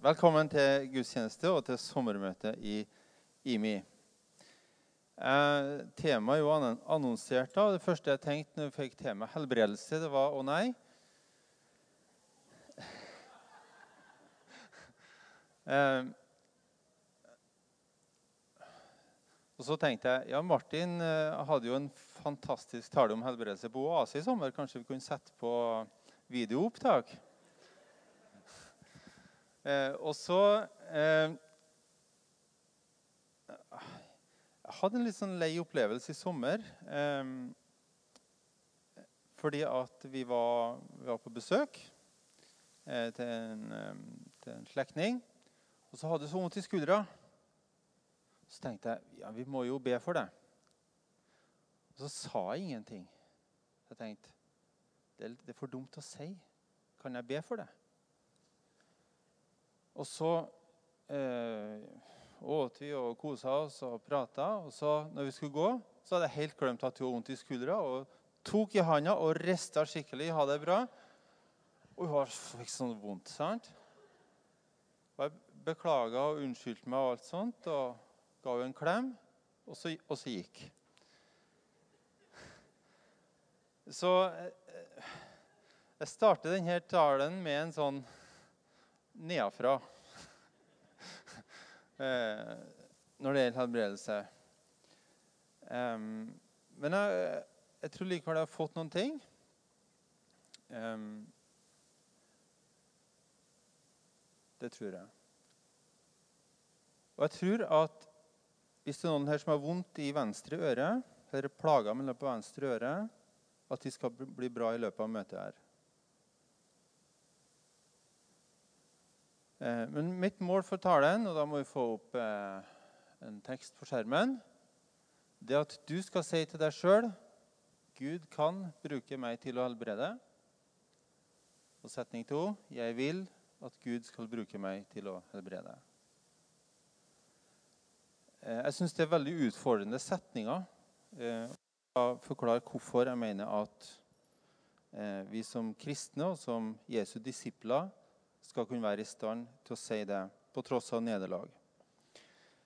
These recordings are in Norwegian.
Velkommen til gudstjeneste og til sommermøte i IMI. Eh, temaet er jo annonsert. da. Det første jeg tenkte når jeg fikk temaet helbredelse, det var å nei. Eh, og så tenkte jeg ja, Martin eh, hadde jo en fantastisk tale om helbredelse på Oase i sommer. Kanskje vi kunne sette på videoopptak? Eh, og så eh, Jeg hadde en litt sånn lei opplevelse i sommer. Eh, fordi at vi var, vi var på besøk eh, til en, eh, til en slektning. Og så hadde jeg så vondt i skuldra. Så tenkte jeg ja, vi må jo be for det. Og så sa jeg ingenting. Jeg tenkte det er, det er for dumt å si. Kan jeg be for det? Og så eh, åt vi og kosa oss og prata. Og så når vi skulle gå, så hadde jeg helt glemt at hun hadde vondt i skuldra. Og tok i handa og rista skikkelig. Ha det bra. Og hun fikk sånn vondt. sant? Og jeg beklaga og unnskyldte meg og alt sånt. Og ga henne en klem, og så, og så gikk. Så eh, jeg starter denne talen med en sånn nedafra eh, når det gjelder helbredelse. Um, men jeg, jeg, tror likevel jeg har fått noen ting. Um, det tror jeg. Og jeg tror at hvis det er noen her som har vondt i venstre øre, eller plager med på venstre øre, at de skal bli bra i løpet av møtet her. Eh, men mitt mål for talen, og da må vi få opp eh, en tekst på skjermen, det er at du skal si til deg sjøl Gud kan bruke meg til å helbrede. Og setning to jeg vil at Gud skal bruke meg til å helbrede. Eh, jeg syns det er veldig utfordrende setninger. Jeg forklare hvorfor jeg mener at vi som kristne og som Jesu disipler skal kunne være i stand til å si det på tross av nederlag.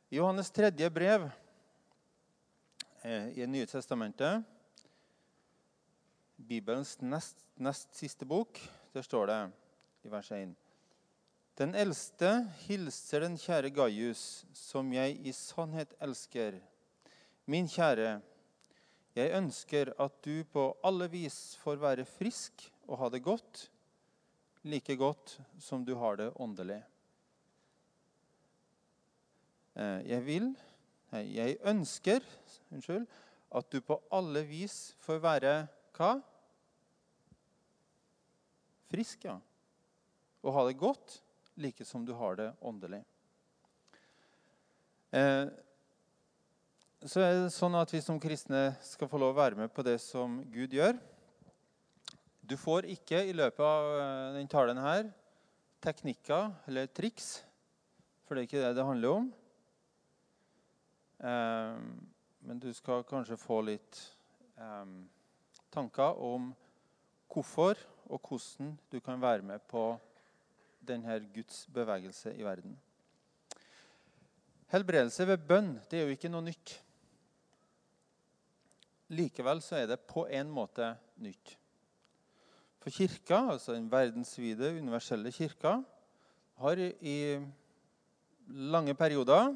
I Johannes tredje brev eh, i Det nye testamentet, Bibelens nest, nest siste bok, der står det i vers 1.: Den eldste hilser den kjære Gaius, som jeg i sannhet elsker. Min kjære, jeg ønsker at du på alle vis får være frisk og ha det godt like godt som du har det åndelig. Eh, jeg vil, jeg ønsker unnskyld, at du på alle vis får være hva? Frisk, ja. Og ha det godt, like som du har det åndelig. Eh, så er det sånn at vi som kristne skal få lov å være med på det som Gud gjør. Du får ikke i løpet av eh, denne talen her teknikker eller triks, for det er ikke det det handler om. Eh, men du skal kanskje få litt eh, tanker om hvorfor og hvordan du kan være med på denne Guds bevegelse i verden. Helbredelse ved bønn det er jo ikke noe nytt. Likevel så er det på en måte nytt. For kirka, altså den verdensvide, universelle kirka, har i lange perioder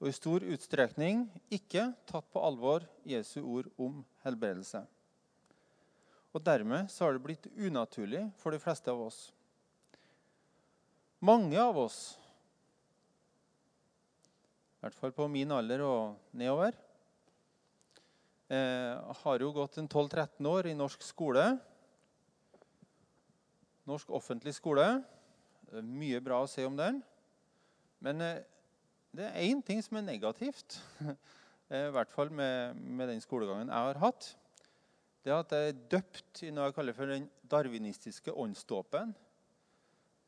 og i stor utstrekning ikke tatt på alvor Jesu ord om helbredelse. Og Dermed så har det blitt unaturlig for de fleste av oss. Mange av oss, i hvert fall på min alder og nedover, eh, har jo gått en 12-13 år i norsk skole norsk offentlig skole. Er mye bra å se om den. Men eh, det er én ting som er negativt, eh, i hvert fall med, med, den skolegangen jeg har hatt. Det er at jeg er døpt i noe jeg kaller for den darwinistiske åndsdåpen.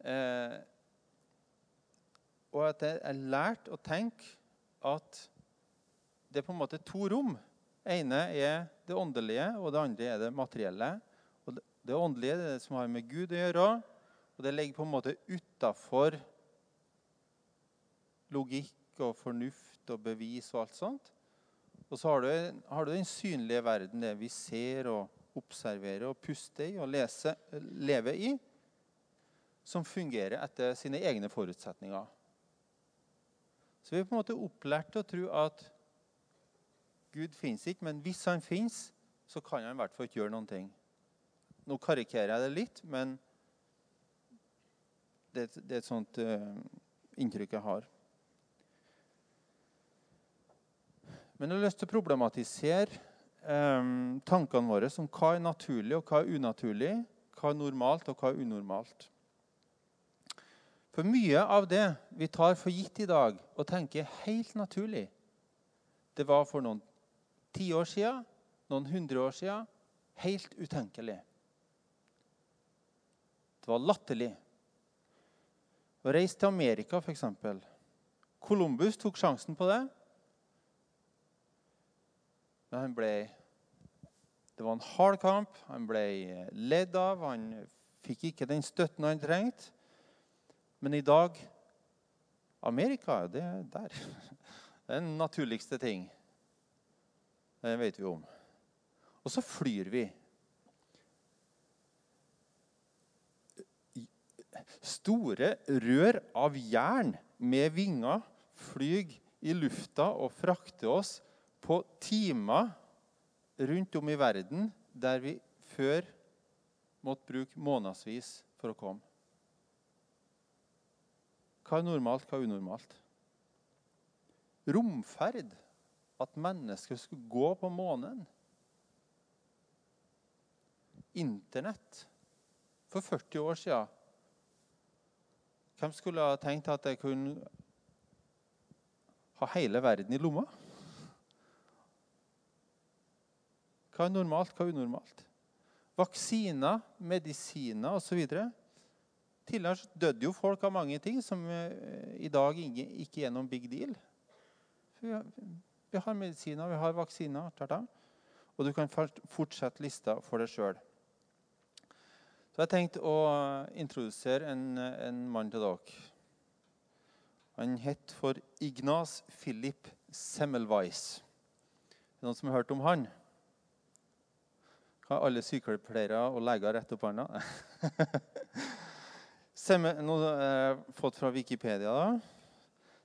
Eh, og at jeg har lært å tenke at det er på en måte to rom. Det ene er det åndelige, og det andre er det materielle. Det åndelige det er det som har med Gud å gjøre. Og det ligger på en måte utafor logikk og fornuft og bevis og alt sånt. Og så har du, har du den synlige verden, det vi ser og observerer og puster i og leser, lever i, som fungerer etter sine egne forutsetninger. Så vi er på en måte opplært til å tro at Gud fins ikke, men hvis han fins, så kan han i hvert fall ikke gjøre noen ting. Nå karikerer jeg det litt, men det, det er et sånt uh, inntrykk jeg har. Men jeg har lyst til å problematisere um, tankene våre om hva er naturlig og hva er unaturlig, hva er normalt og hva er unormalt. For mye av det vi tar for gitt i dag og tenker helt naturlig, det var for noen tiår siden, noen hundre år siden, helt utenkelig. Det var latterlig. Å reise til Amerika, f.eks. Columbus tok sjansen på det. Men han ble Det var en hard kamp. Han ble ledd av. Han fikk ikke den støtten han trengte. Men i dag Amerika, det er der. Det er den naturligste ting. Det vet vi om. Og så flyr vi. Store rør av jern med vinger flyr i lufta og frakter oss på timer rundt om i verden der vi før måtte bruke månedsvis for å komme. Hva er normalt, hva er unormalt? Romferd. At mennesker skulle gå på månen. Internett. For 40 år siden. Hvem skulle ha tenkt at jeg kunne ha hele verden i lomma? Hva er normalt, hva er unormalt? Vaksiner, medisiner osv. Tidligere døde jo folk av mange ting som eh, i dag ikke er noen big deal. Vi har, medisiner, vi har vaksiner. Og du kan fortsette lista for deg sjøl. Så jeg tenkte å introdusere en, en mann til dere. Han het for Ignas Philip Semmelweis. Er det noen som har hørt om han? Har alle sykepleiere og leger rett opp hånda? Nå har jeg fått fra Wikipedia. da.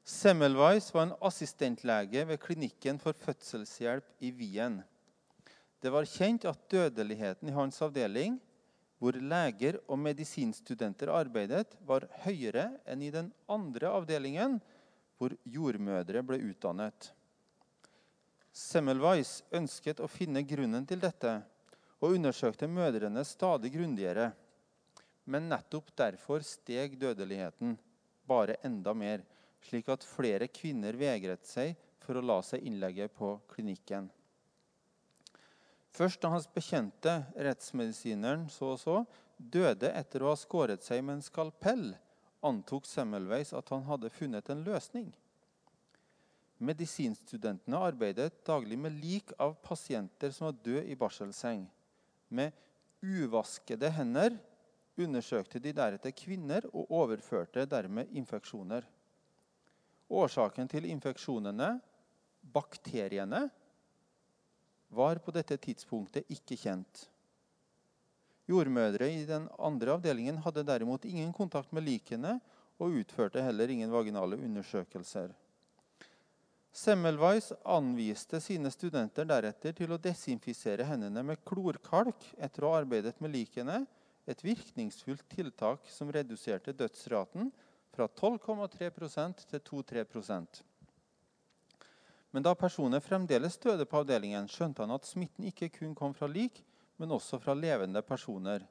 Semmelweis var en assistentlege ved klinikken for fødselshjelp i Wien. Det var kjent at dødeligheten i hans avdeling, hvor leger og medisinstudenter arbeidet, var høyere enn i den andre avdelingen, hvor jordmødre ble utdannet. Semmelweis ønsket å finne grunnen til dette og undersøkte mødrene stadig grundigere. Men nettopp derfor steg dødeligheten bare enda mer, slik at flere kvinner vegret seg for å la seg innlegge på klinikken. Først da hans bekjente, rettsmedisineren så og så, døde etter å ha skåret seg med en skalpell, antok Semmelweis at han hadde funnet en løsning. Medisinstudentene arbeidet daglig med lik av pasienter som var døde i barselseng. Med uvaskede hender undersøkte de deretter kvinner og overførte dermed infeksjoner. Årsaken til infeksjonene, bakteriene, var på dette tidspunktet ikke kjent. Jordmødre i den andre avdelingen hadde derimot ingen kontakt med likene og utførte heller ingen vaginale undersøkelser. Semmelweis anviste sine studenter deretter til å desinfisere hendene med klorkalk etter å ha arbeidet med likene, et virkningsfullt tiltak som reduserte dødsraten fra 12,3% til 2-3 Men da personer fremdeles døde på avdelingen, skjønte han at smitten ikke kun kom fra lik, men også fra levende personer.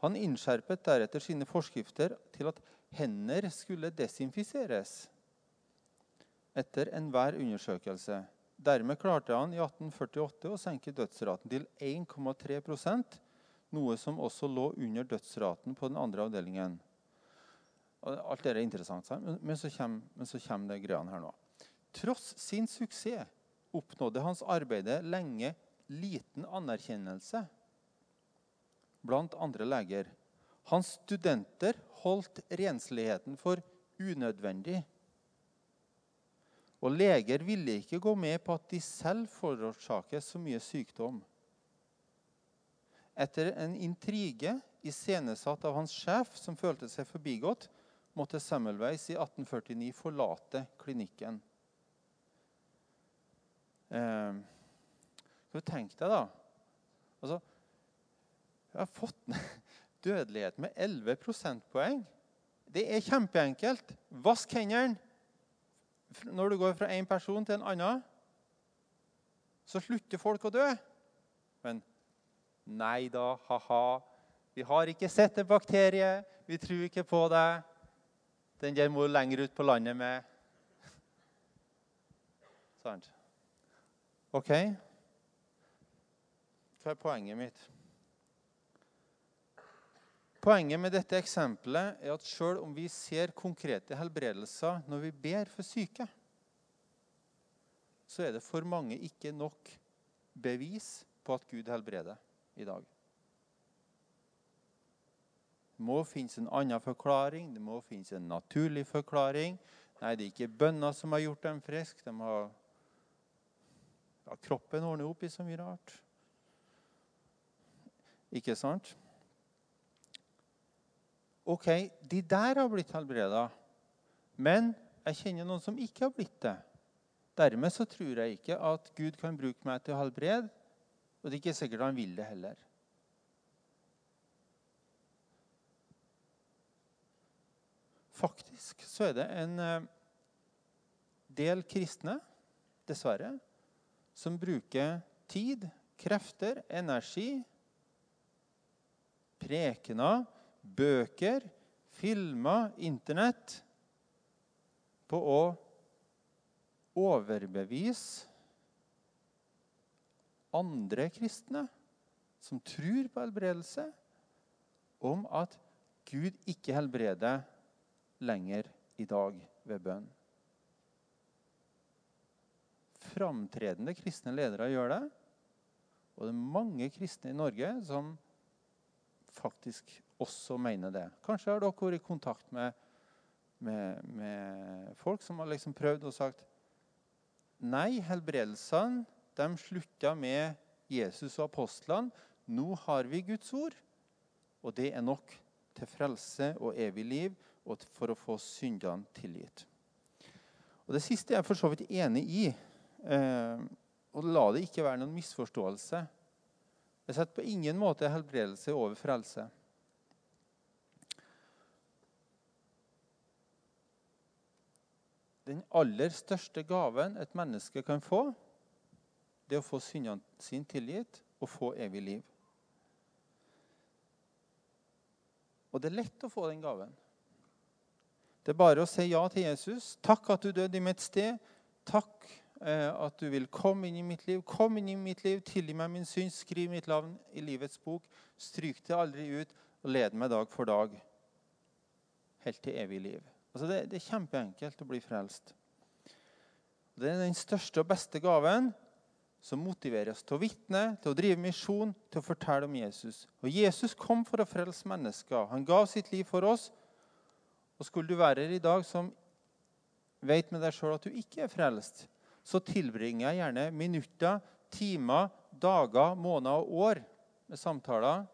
Han innskjerpet deretter sine forskrifter til at hender skulle desinfiseres etter enhver undersøkelse. Dermed klarte han i 1848 å senke dødsraten til 1,3% noe som også lå under dødsraten på den andre avdelingen. Alt det er interessant, men så kommer, men så kommer det greiene her nå. Tross sin suksess oppnådde hans arbeide lenge liten anerkjennelse blant andre leger. Hans studenter holdt rensligheten for unødvendig. Og leger ville ikke gå med på at de selv forårsaker så mye sykdom. Etter en intrige iscenesatt av hans sjef, som følte seg forbigått, måtte Semmelweis i 1849 forlate klinikken. Eh, du tenke deg, da. Altså, jeg har fått ned dødelighet med 11 prosentpoeng. Det er kjempeenkelt. Vask hendene når du går fra én person til en annen. Så slutter folk å dø. Men nei da, ha-ha. Vi har ikke sett en bakterie. Vi tror ikke på det. Den der må du lenger ut på landet med. Sant? OK? Hva er poenget mitt? Poenget med dette eksempelet er at selv om vi ser konkrete helbredelser når vi ber for syke, så er det for mange ikke nok bevis på at Gud helbreder i dag. Det må finnes en annen forklaring, det må finnes en naturlig forklaring. Nei, det er ikke bønner som har gjort dem friske. De har Kroppen ordner opp i så mye rart. Ikke sant? OK, de der har blitt helbreda, men jeg kjenner noen som ikke har blitt det. Dermed så tror jeg ikke at Gud kan bruke meg til å helbrede, og det er ikke sikkert han vil det heller. Faktisk så er det en eh, del kristne, dessverre, som bruker tid, krefter, energi, prekener bøker, filmer, Internett på å overbevise andre kristne som tror på helbredelse, om at Gud ikke helbreder lenger i dag ved bønn. Framtredende kristne ledere gjør det. Og det er mange kristne i Norge som faktisk også mener det. Kanskje har dere vært i kontakt med, med, med folk som har liksom prøvd og sagt Nei, helbredelsene de slutta med Jesus og apostlene. Nå har vi Guds ord, og det er nok til frelse og evig liv og for å få syndene tilgitt. Og Det siste er jeg for så vidt enig i. Eh, og La det ikke være noen misforståelse. Jeg setter på ingen måte helbredelse over frelse. Den aller største gaven et menneske kan få, det er å få syndene sine tilgitt og få evig liv. Og det er lett å få den gaven. Det er bare å si ja til Jesus. Takk at du døde i mitt sted. Takk at du vil komme inn i mitt liv. Kom inn i mitt liv, tilgi meg min synd, skriv mitt navn i livets bok. Stryk det aldri ut, og led meg dag for dag helt til evig liv. Altså det, det, er kjempeenkelt å bli frelst. Det er den største og beste gaven som motiverer oss til å vitne, til å drive misjon, til å fortelle om Jesus. Og Jesus kom for å frelse mennesker. Han gav sitt liv for oss. Og skulle du være her i dag som vet med deg sjøl at du ikke er frelst, så tilbringer jeg gjerne minutter, timer, dager, måneder og år med samtaler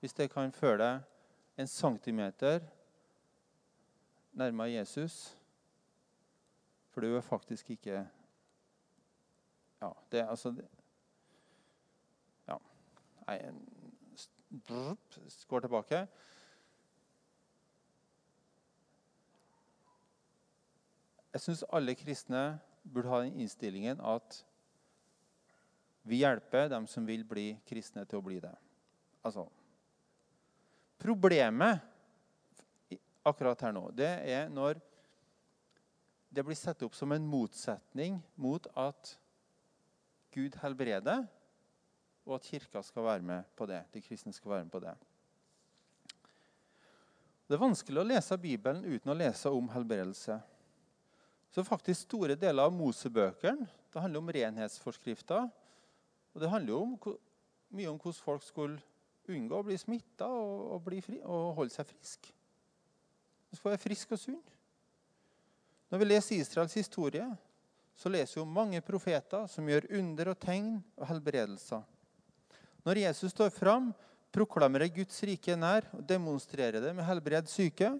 hvis det kan deg en centimeter nærmere Jesus. For du er faktisk ikke Ja, det altså det, Ja. Nei, går tilbake. Jeg syns alle kristne burde ha den innstillingen at vi hjelper dem som vil bli kristne, til å bli det. Altså Problemet akkurat her nå, det er når det blir satt opp som en motsetning mot at Gud helbreder, og at Kirka skal være med på det. De kristne skal være med på det. Det er vanskelig å lese Bibelen uten å lese om helbredelse. Så faktisk Store deler av Mosebøkene det handler om renhetsforskrifter. Og det handler jo om, mye om hvordan folk skulle unngå å bli smitta og, og, og holde seg frisk. Du skal være frisk og sunn. Når vi leser Israels historie, så leser vi om mange profeter som gjør under og tegn og helbredelser. Når Jesus står fram, proklamerer Guds rike nær og demonstrerer det med helbred syke,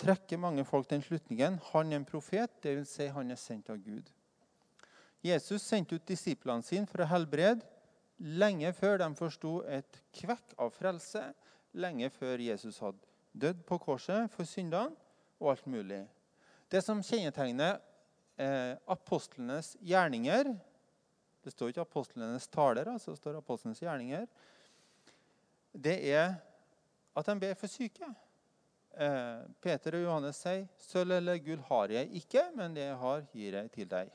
trekker mange folk den slutningen han er en profet, dvs. Si han er sendt av Gud. Jesus sendte ut disiplene sine for å helbrede lenge før de forsto et kvekk av frelse, lenge før Jesus hadde dødd på korset for syndene og alt mulig. Det som kjennetegner eh, apostlenes gjerninger Det står ikke apostlenes taler, altså det står apostlenes gjerninger. Det er at de ber for syke. Eh, Peter og Johannes sier, 'Sølv eller gull har jeg ikke, men det jeg har, gir jeg til deg.'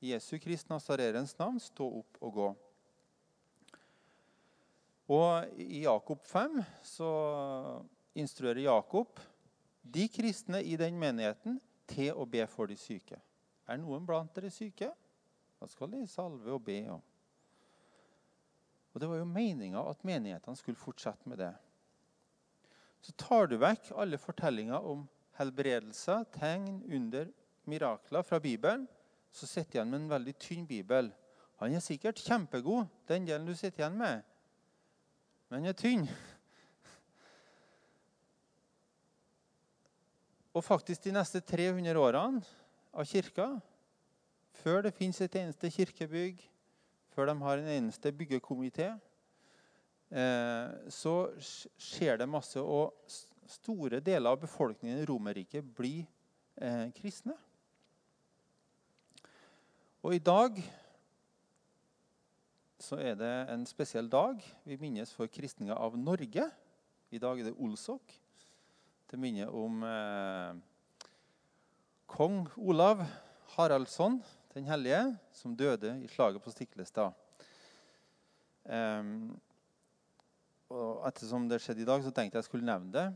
I Jesu Krist Nazarerens navn, stå opp og gå. Og I Jakob 5 så instruerer Jakob de kristne i den menigheten til å be for de syke. Er noen blant dere syke? Da skal de salve og be. Og Det var jo meninga at menighetene skulle fortsette med det. Så tar du vekk alle fortellinger om helbredelser, tegn, under, mirakler fra Bibelen, så sitter igjen med en veldig tynn bibel. Han er sikkert kjempegod, den delen du sitter igjen med, men han er tynn. Og faktisk de neste 300 årene av kirka, før det fins et eneste kirkebygg, før de har en eneste byggekomité, så skjer det masse. Og store deler av befolkningen i Romerriket blir eh, kristne. Og i dag så er det en spesiell dag. Vi minnes for kristninga av Norge. I dag er det Olsok til minne om eh, kong Olav Haraldsson den hellige, som døde i slaget på Stiklestad. Um, og ettersom det skjedde i dag, så tenkte jeg jeg skulle nevne det.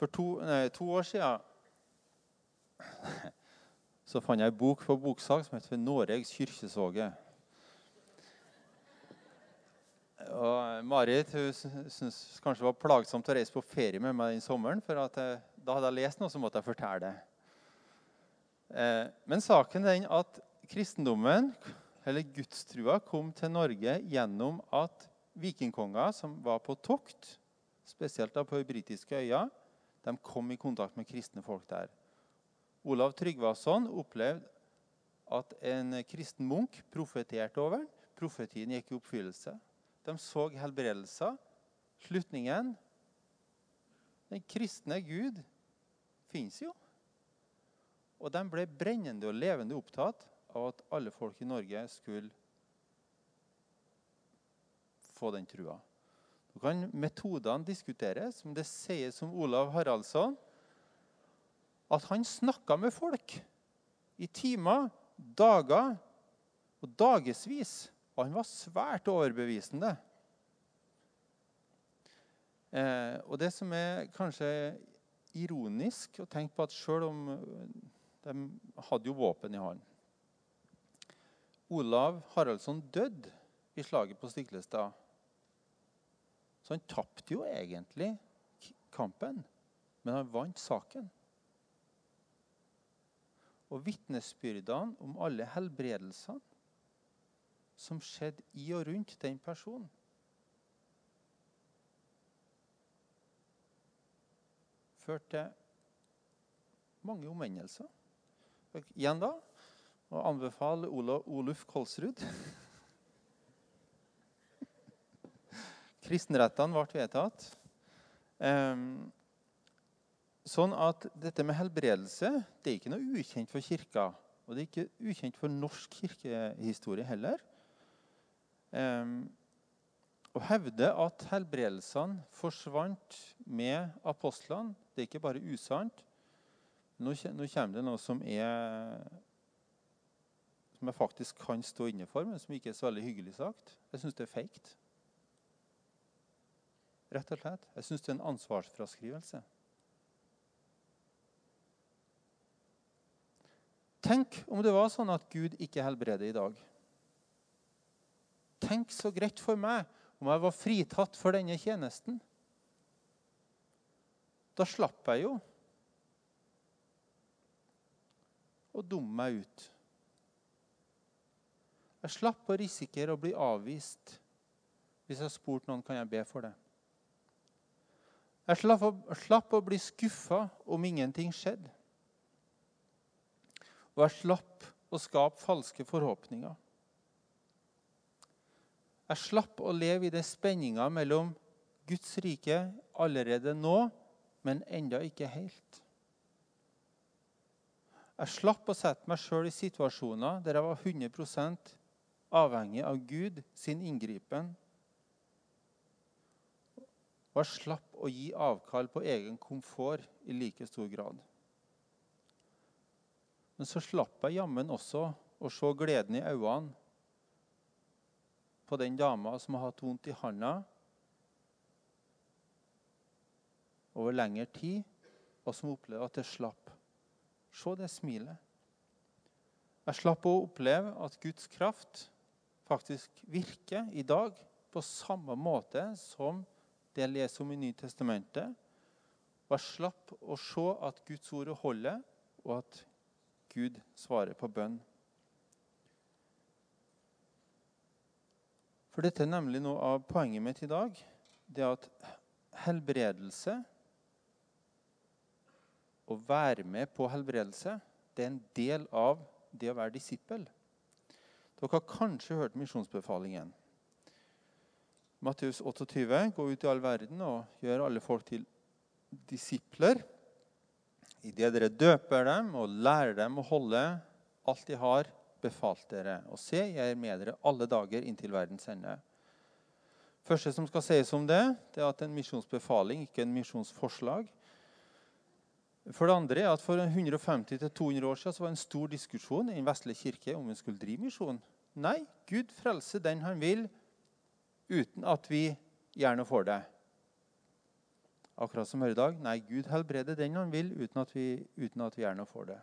For to, nei, to år siden så fant jeg en bok på boksalg som heter 'Noregs kyrkjesoge'. Og Marit hun syntes kanskje det var plagsomt å reise på ferie med meg den sommeren. for jeg, da hadde jeg lest noe, så måtte jeg fortelle det. Eh, men saken er den at kristendommen, eller gudstrua, kom til Norge gjennom at vikingkonger som var på tokt, spesielt da på de britiske øyene, de kom i kontakt med kristne folk der. Olav Tryggvason opplevde at en kristen munk profeterte over Profetien gikk i oppfyllelse. De så helbredelser. Slutningen Den kristne Gud fins jo. Og de ble brennende og levende opptatt av at alle folk i Norge skulle få den trua. Nå kan metodene diskuteres, men det sies som Olav Haraldsson at han snakka med folk i timer, dager og dagevis og han var svært overbevisende. Eh, og det som er kanskje ironisk å tenke på at selv om eh, de hadde jo våpen i hånden Olav Haraldsson døde i slaget på Stiklestad. Så han tapte jo egentlig kampen, men han vant saken. Og vitnesbyrdene om alle helbredelsene som skjedde i og rundt den personen. Førte til mange omvendelser. Igjen da å anbefale Oluf Kolsrud. Kristenrettene ble vedtatt. Um, sånn at dette med helbredelse det er ikke noe ukjent for kirka. Og det er ikke ukjent for norsk kirkehistorie heller. Um, å hevde at helbredelsene forsvant med apostlene, det er ikke bare usant. Nå kommer det noe som, er, som jeg faktisk kan stå inne for, men som ikke er så veldig hyggelig sagt. Jeg syns det er feigt. Rett og slett. Jeg syns det er en ansvarsfraskrivelse. Tenk om det var sånn at Gud ikke helbreder i dag. Tenk så greit for meg om jeg var fritatt for denne tjenesten. Da slapp jeg jo å dumme meg ut. Jeg slapp å risikere å bli avvist hvis jeg spurte noen kan jeg be for det. Jeg slapp å, slapp å bli skuffa om ingenting skjedde. Og jeg slapp å skape falske forhåpninger. Jeg slapp å leve i det spenninga mellom Guds rike allerede nå, men enda ikke helt. Jeg slapp å sette meg sjøl i situasjoner der jeg var 100% avhengig av Gud sin inngripen. Og jeg slapp å gi avkall på egen komfort i like stor grad. Men så slapp jeg jammen også å se gleden i øynene på den dama som har hatt vondt i handa over lengre tid, og som opplevde at det slapp Se det smilet. Jeg slapp å oppleve at Guds kraft faktisk virker i dag på samme måte som det jeg leser om i Nytestamentet. Jeg slapp å se at Guds ord holder, og at Gud svarer på bønn. For dette er nemlig noe av poenget mitt i dag. Det at helbredelse å være med på helbredelse det er en del av det å være disippel. Dere har kanskje hørt misjonsbefalingen. Matteus 28.: Gå ut i all verden og gjør alle folk til disipler. Idet dere døper dem og lærer dem å holde alt de har befalt dere. Og se, jeg er med dere alle dager inntil verdens ende. første som skal sies om det, det er at en misjonsbefaling, ikke en misjonsforslag. For det andre er at For 150-200 år siden så var det en stor diskusjon i Den vestlige kirke om en skulle drive misjon. Nei, Gud frelser den han vil, uten at vi gjerne får det. Akkurat som her i dag. Nei, Gud helbreder den han vil, uten at vi, uten at vi gjerne får det.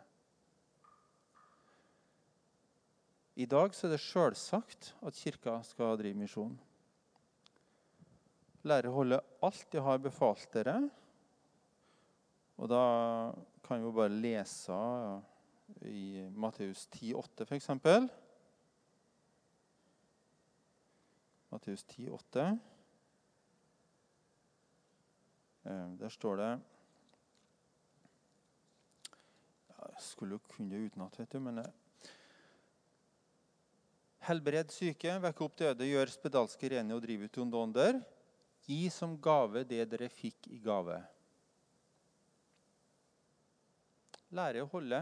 I dag så er det sjølsagt at Kirka skal drive misjon. Lære å holde alt de har befalt dere, og da kan vi jo bare lese i Matteus 10,8 f.eks. Matteus 10, 8. der står det Jeg skulle kunne det utenat, vet du, men eh, Helbred syke, vekk opp døde, gjør spedalske rene og driv ut onde ånder. Gi som gave det dere fikk i gave. lære å holde.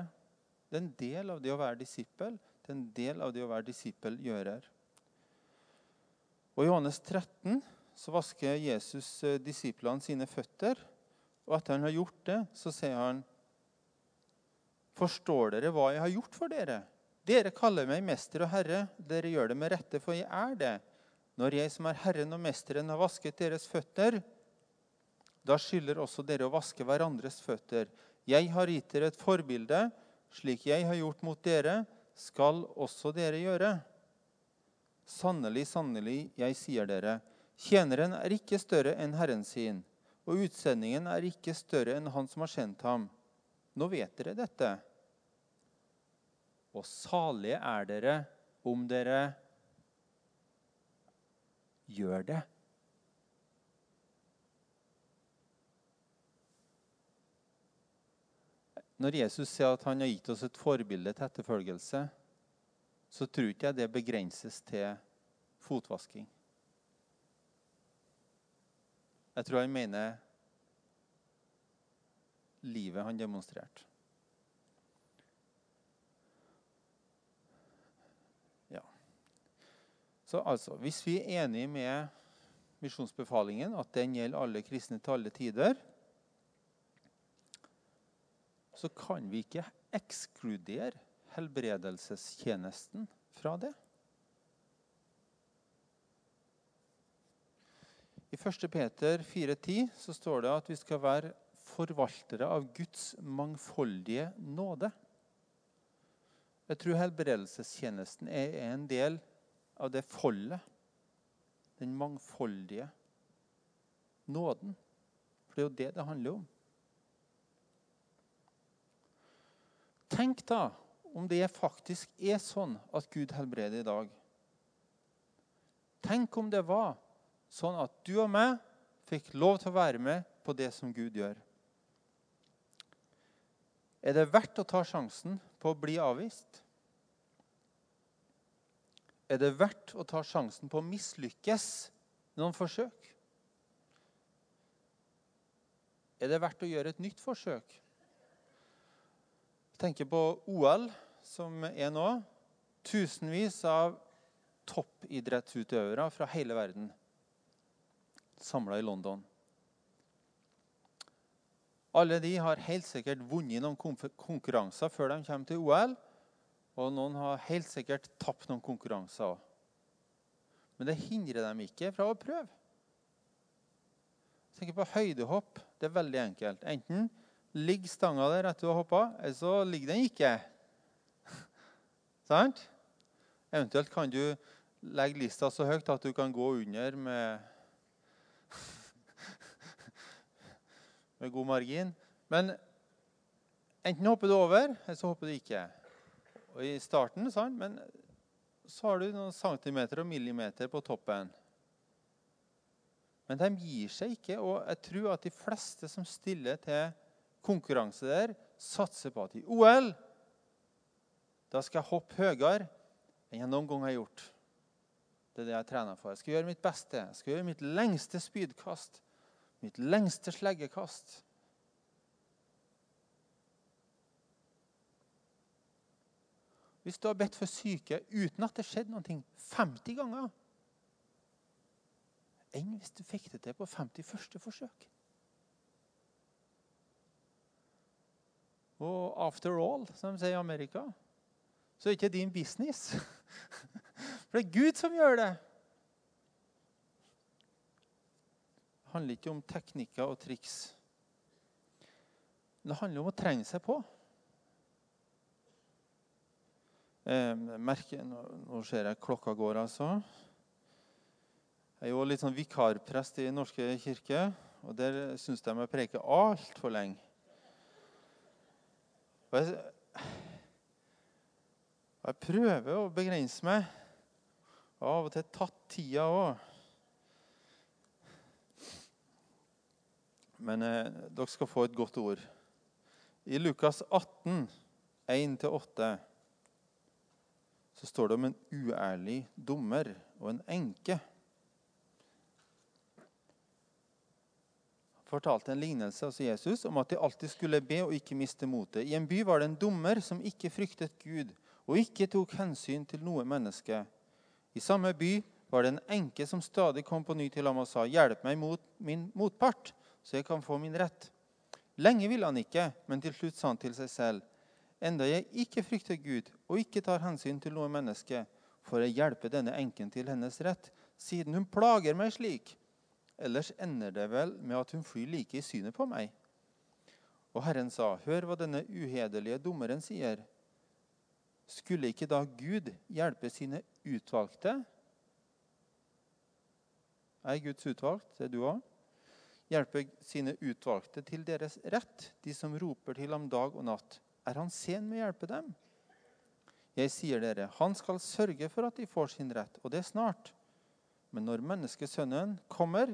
Det er en del av det å være disippel. Det er en del av det å være disippelgjører. Og I Johannes 13 så vasker Jesus eh, disiplene sine føtter. Og etter han har gjort det, så sier han Forstår dere hva jeg har gjort for dere? Dere kaller meg mester og herre. Dere gjør det med rette, for jeg er det. Når jeg som er Herren og Mesteren, har vasket deres føtter, da skylder også dere å vaske hverandres føtter. Jeg har gitt dere et forbilde. Slik jeg har gjort mot dere, skal også dere gjøre. Sannelig, sannelig, jeg sier dere, tjeneren er ikke større enn Herren sin, og utsendingen er ikke større enn han som har sendt ham. Nå vet dere dette. Og salige er dere om dere gjør det. Når Jesus sier at han har gitt oss et forbilde til etterfølgelse, så tror ikke jeg det begrenses til fotvasking. Jeg tror han mener livet han demonstrerte. Ja. Så altså, hvis vi er enige med misjonsbefalingen, at den gjelder alle kristne til alle tider, så kan vi ikke ekskludere helbredelsestjenesten fra det. I 1. Peter 4,10 så står det at vi skal være forvaltere av Guds mangfoldige nåde. Jeg tror helbredelsestjenesten er en del av det foldet Den mangfoldige nåden. For det er jo det det handler om. Tenk da om det faktisk er sånn at Gud helbreder i dag. Tenk om det var sånn at du og meg fikk lov til å være med på det som Gud gjør. Er det verdt å ta sjansen på å bli avvist? Er det verdt å ta sjansen på å mislykkes noen forsøk? Er det verdt å gjøre et nytt forsøk? Jeg tenker på OL, som er nå. Tusenvis av toppidrettsutøvere fra hele verden samla i London. Alle de har helt sikkert vunnet noen konkurranser før de kommer til OL. Og noen har helt sikkert tapt noen konkurranser òg. Men det hindrer dem ikke fra å prøve. Tenker på høydehopp. Det er veldig enkelt. Enten ligger stanga der etter du har hoppa, eller så ligger den ikke. Sant? Eventuelt kan du legge lista så høyt at du kan gå under med med god margin. Men enten hopper du over, eller så hopper du ikke. Og I starten, sant? men så har du noen centimeter og millimeter på toppen. Men de gir seg ikke, og jeg tror at de fleste som stiller til konkurranse der, satser på at i OL da skal jeg hoppe høyere enn jeg noen gang har gjort. Det er det jeg trener for. Jeg skal gjøre mitt beste. Jeg skal gjøre mitt lengste spydkast. Mitt lengste sleggekast. Hvis du har bedt for syke uten at det skjedde noe 50 ganger Enn hvis du fikk det til på 51. forsøk? Og after all, som de sier i Amerika, så er det ikke din business. For det er Gud som gjør det. Det handler ikke om teknikker og triks. Det handler om å trenge seg på. Eh, merker, nå ser jeg klokka går, altså. Jeg er jo litt sånn vikarprest i Den Norske kirke, og der syns de jeg preker altfor lenge. Og jeg, jeg prøver å begrense meg. Av og til tatt tida òg. Men eh, dere skal få et godt ord. I Lukas 18, 1-8, så står det om en uærlig dommer og en enke. fortalte en lignelse av Jesus, om at de alltid skulle be og ikke miste motet. I en by var det en dommer som ikke fryktet Gud og ikke tok hensyn til noe menneske. I samme by var det en enke som stadig kom på ny til ham og sa, 'Hjelp meg mot min motpart.' så jeg kan få min rett. Lenge ville han ikke, men til slutt sa han til seg selv.: Enda jeg ikke frykter Gud og ikke tar hensyn til noe menneske, får jeg hjelpe denne enken til hennes rett, siden hun plager meg slik. Ellers ender det vel med at hun flyr like i synet på meg. Og Herren sa, Hør hva denne uhederlige dommeren sier. Skulle ikke da Gud hjelpe sine utvalgte? Er Guds utvalgt? Det er du òg? hjelpe sine utvalgte til deres rett, de som roper til ham dag og natt. Er han sen med å hjelpe dem? Jeg sier dere, han skal sørge for at de får sin rett, og det er snart. Men når menneskesønnen kommer,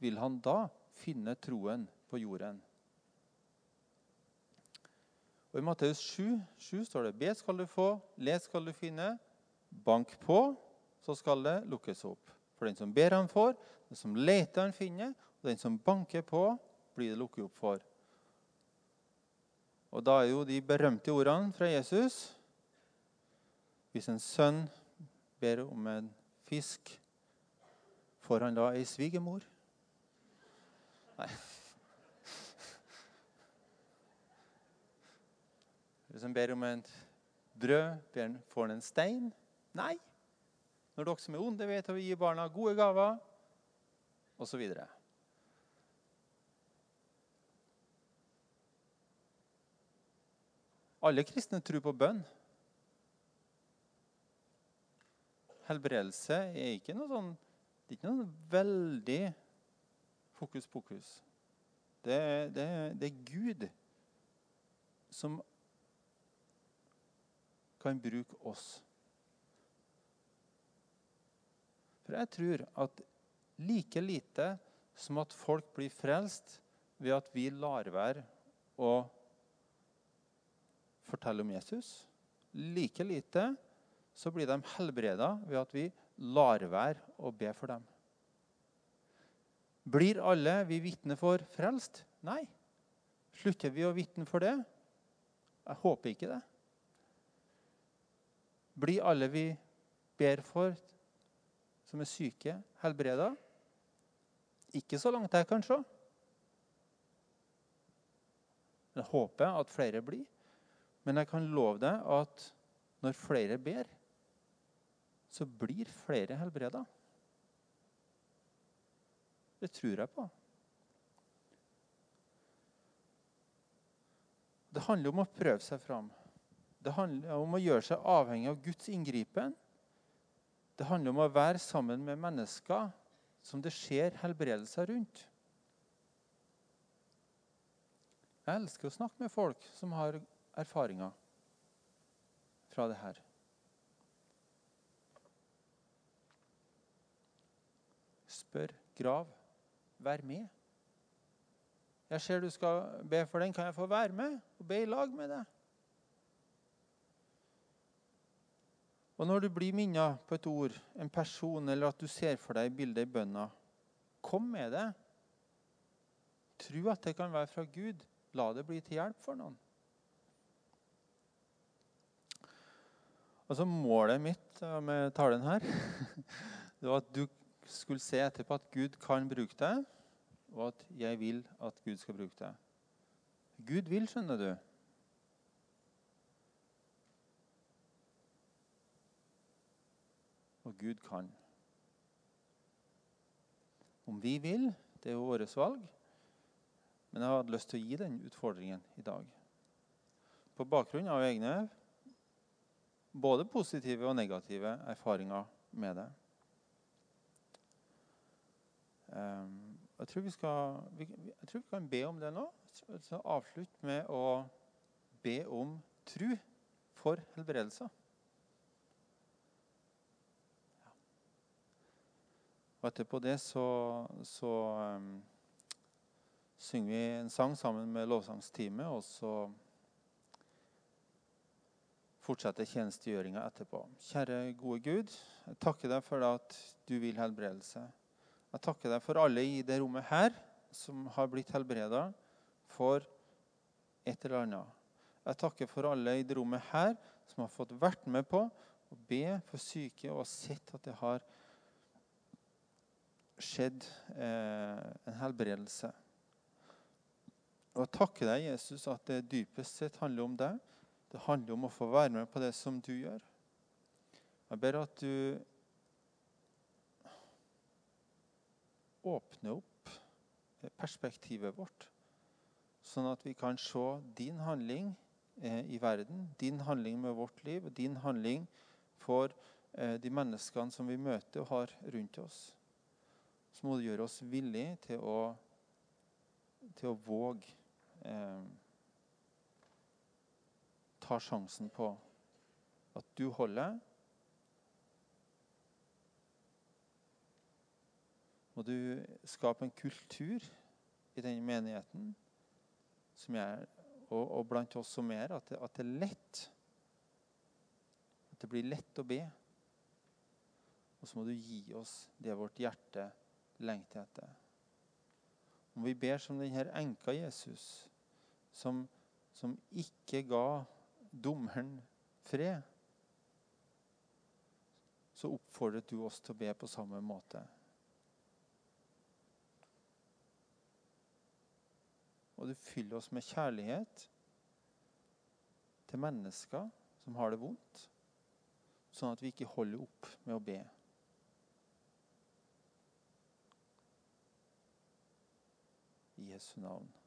vil han da finne troen på jorden. Og I Matteus 7, 7 står det Be skal du få, les skal du finne, bank på, så skal det lukkes opp. For den som ber, han får, den som leter, han finner, og den som banker på, blir det lukket opp for. Og da er jo de berømte ordene fra Jesus Hvis en sønn ber om en fisk, får han da ei svigermor? Nei. Hvis han ber om et brød, får han en stein? Nei. Når dere som er onde, vet å gi barna gode gaver, osv. Alle kristne tror på bønn. Helbredelse er ikke noe sånn Det er ikke noe veldig fokus pokus. Det, det, det er Gud som kan bruke oss. For jeg tror at like lite som at folk blir frelst ved at vi lar være å fortelle om Jesus, like lite så blir de helbreda ved at vi lar være å be for dem. Blir alle vi vitner for, frelst? Nei. Slutter vi å vitne for det? Jeg håper ikke det. Blir alle vi ber for, som er syke, helbreda? Ikke så langt jeg kan se. Jeg håper at flere blir. Men jeg kan love deg at når flere ber, så blir flere helbreda. Det tror jeg på. Det handler om å prøve seg fram. Det handler om å gjøre seg avhengig av Guds inngripen. Det handler om å være sammen med mennesker som det skjer helbredelser rundt. Jeg elsker å snakke med folk som har erfaringer fra det her. Spør, grav, vær med. Jeg ser du skal be for den. Kan jeg få være med og be i lag med deg? Og når du blir minnet på et ord, en person, eller at du ser for deg bildet i bønna, kom med det. Tro at det kan være fra Gud. La det bli til hjelp for noen. Altså Målet mitt med talen her det var at du skulle se etterpå at Gud kan bruke deg, og at jeg vil at Gud skal bruke deg. Gud vil, skjønner du. Og Gud kan. Om vi vil, det er jo vårt valg. Men jeg hadde lyst til å gi den utfordringen i dag. På bakgrunn av egne både positive og negative erfaringer med det. Um, jeg, tror vi skal, jeg tror vi kan be om det nå. Avslutt med å be om tru for helbredelse. Og etterpå det så, så um, synger vi en sang sammen med lovsangsteamet, og så fortsetter tjenestegjøringa etterpå. Kjære gode Gud, jeg takker deg for at du vil helbredelse. Jeg takker deg for alle i det rommet her som har blitt helbreda for et eller annet. Jeg takker for alle i det rommet her som har fått vært med på å be for syke og sett at det har skjedd eh, en helbredelse. Og jeg takker deg, Jesus, at det dypest sett handler om deg. Det handler om å få være med på det som du gjør. Jeg ber at du åpner opp perspektivet vårt, sånn at vi kan se din handling eh, i verden, din handling med vårt liv og din handling for eh, de menneskene som vi møter og har rundt oss. Så må du gjøre oss villige til å, til å våge eh, ta sjansen på at du holder. Må du skape en kultur i denne menigheten er, og, og, blant oss som er, at det, at det er lett. At det blir lett å be. Og så må du gi oss det vårt hjerte lengter etter. Om vi ber som denne enka Jesus, som, som ikke ga dommeren fred, så oppfordret du oss til å be på samme måte. Og du fyller oss med kjærlighet til mennesker som har det vondt, sånn at vi ikke holder opp med å be. I Jesu navn.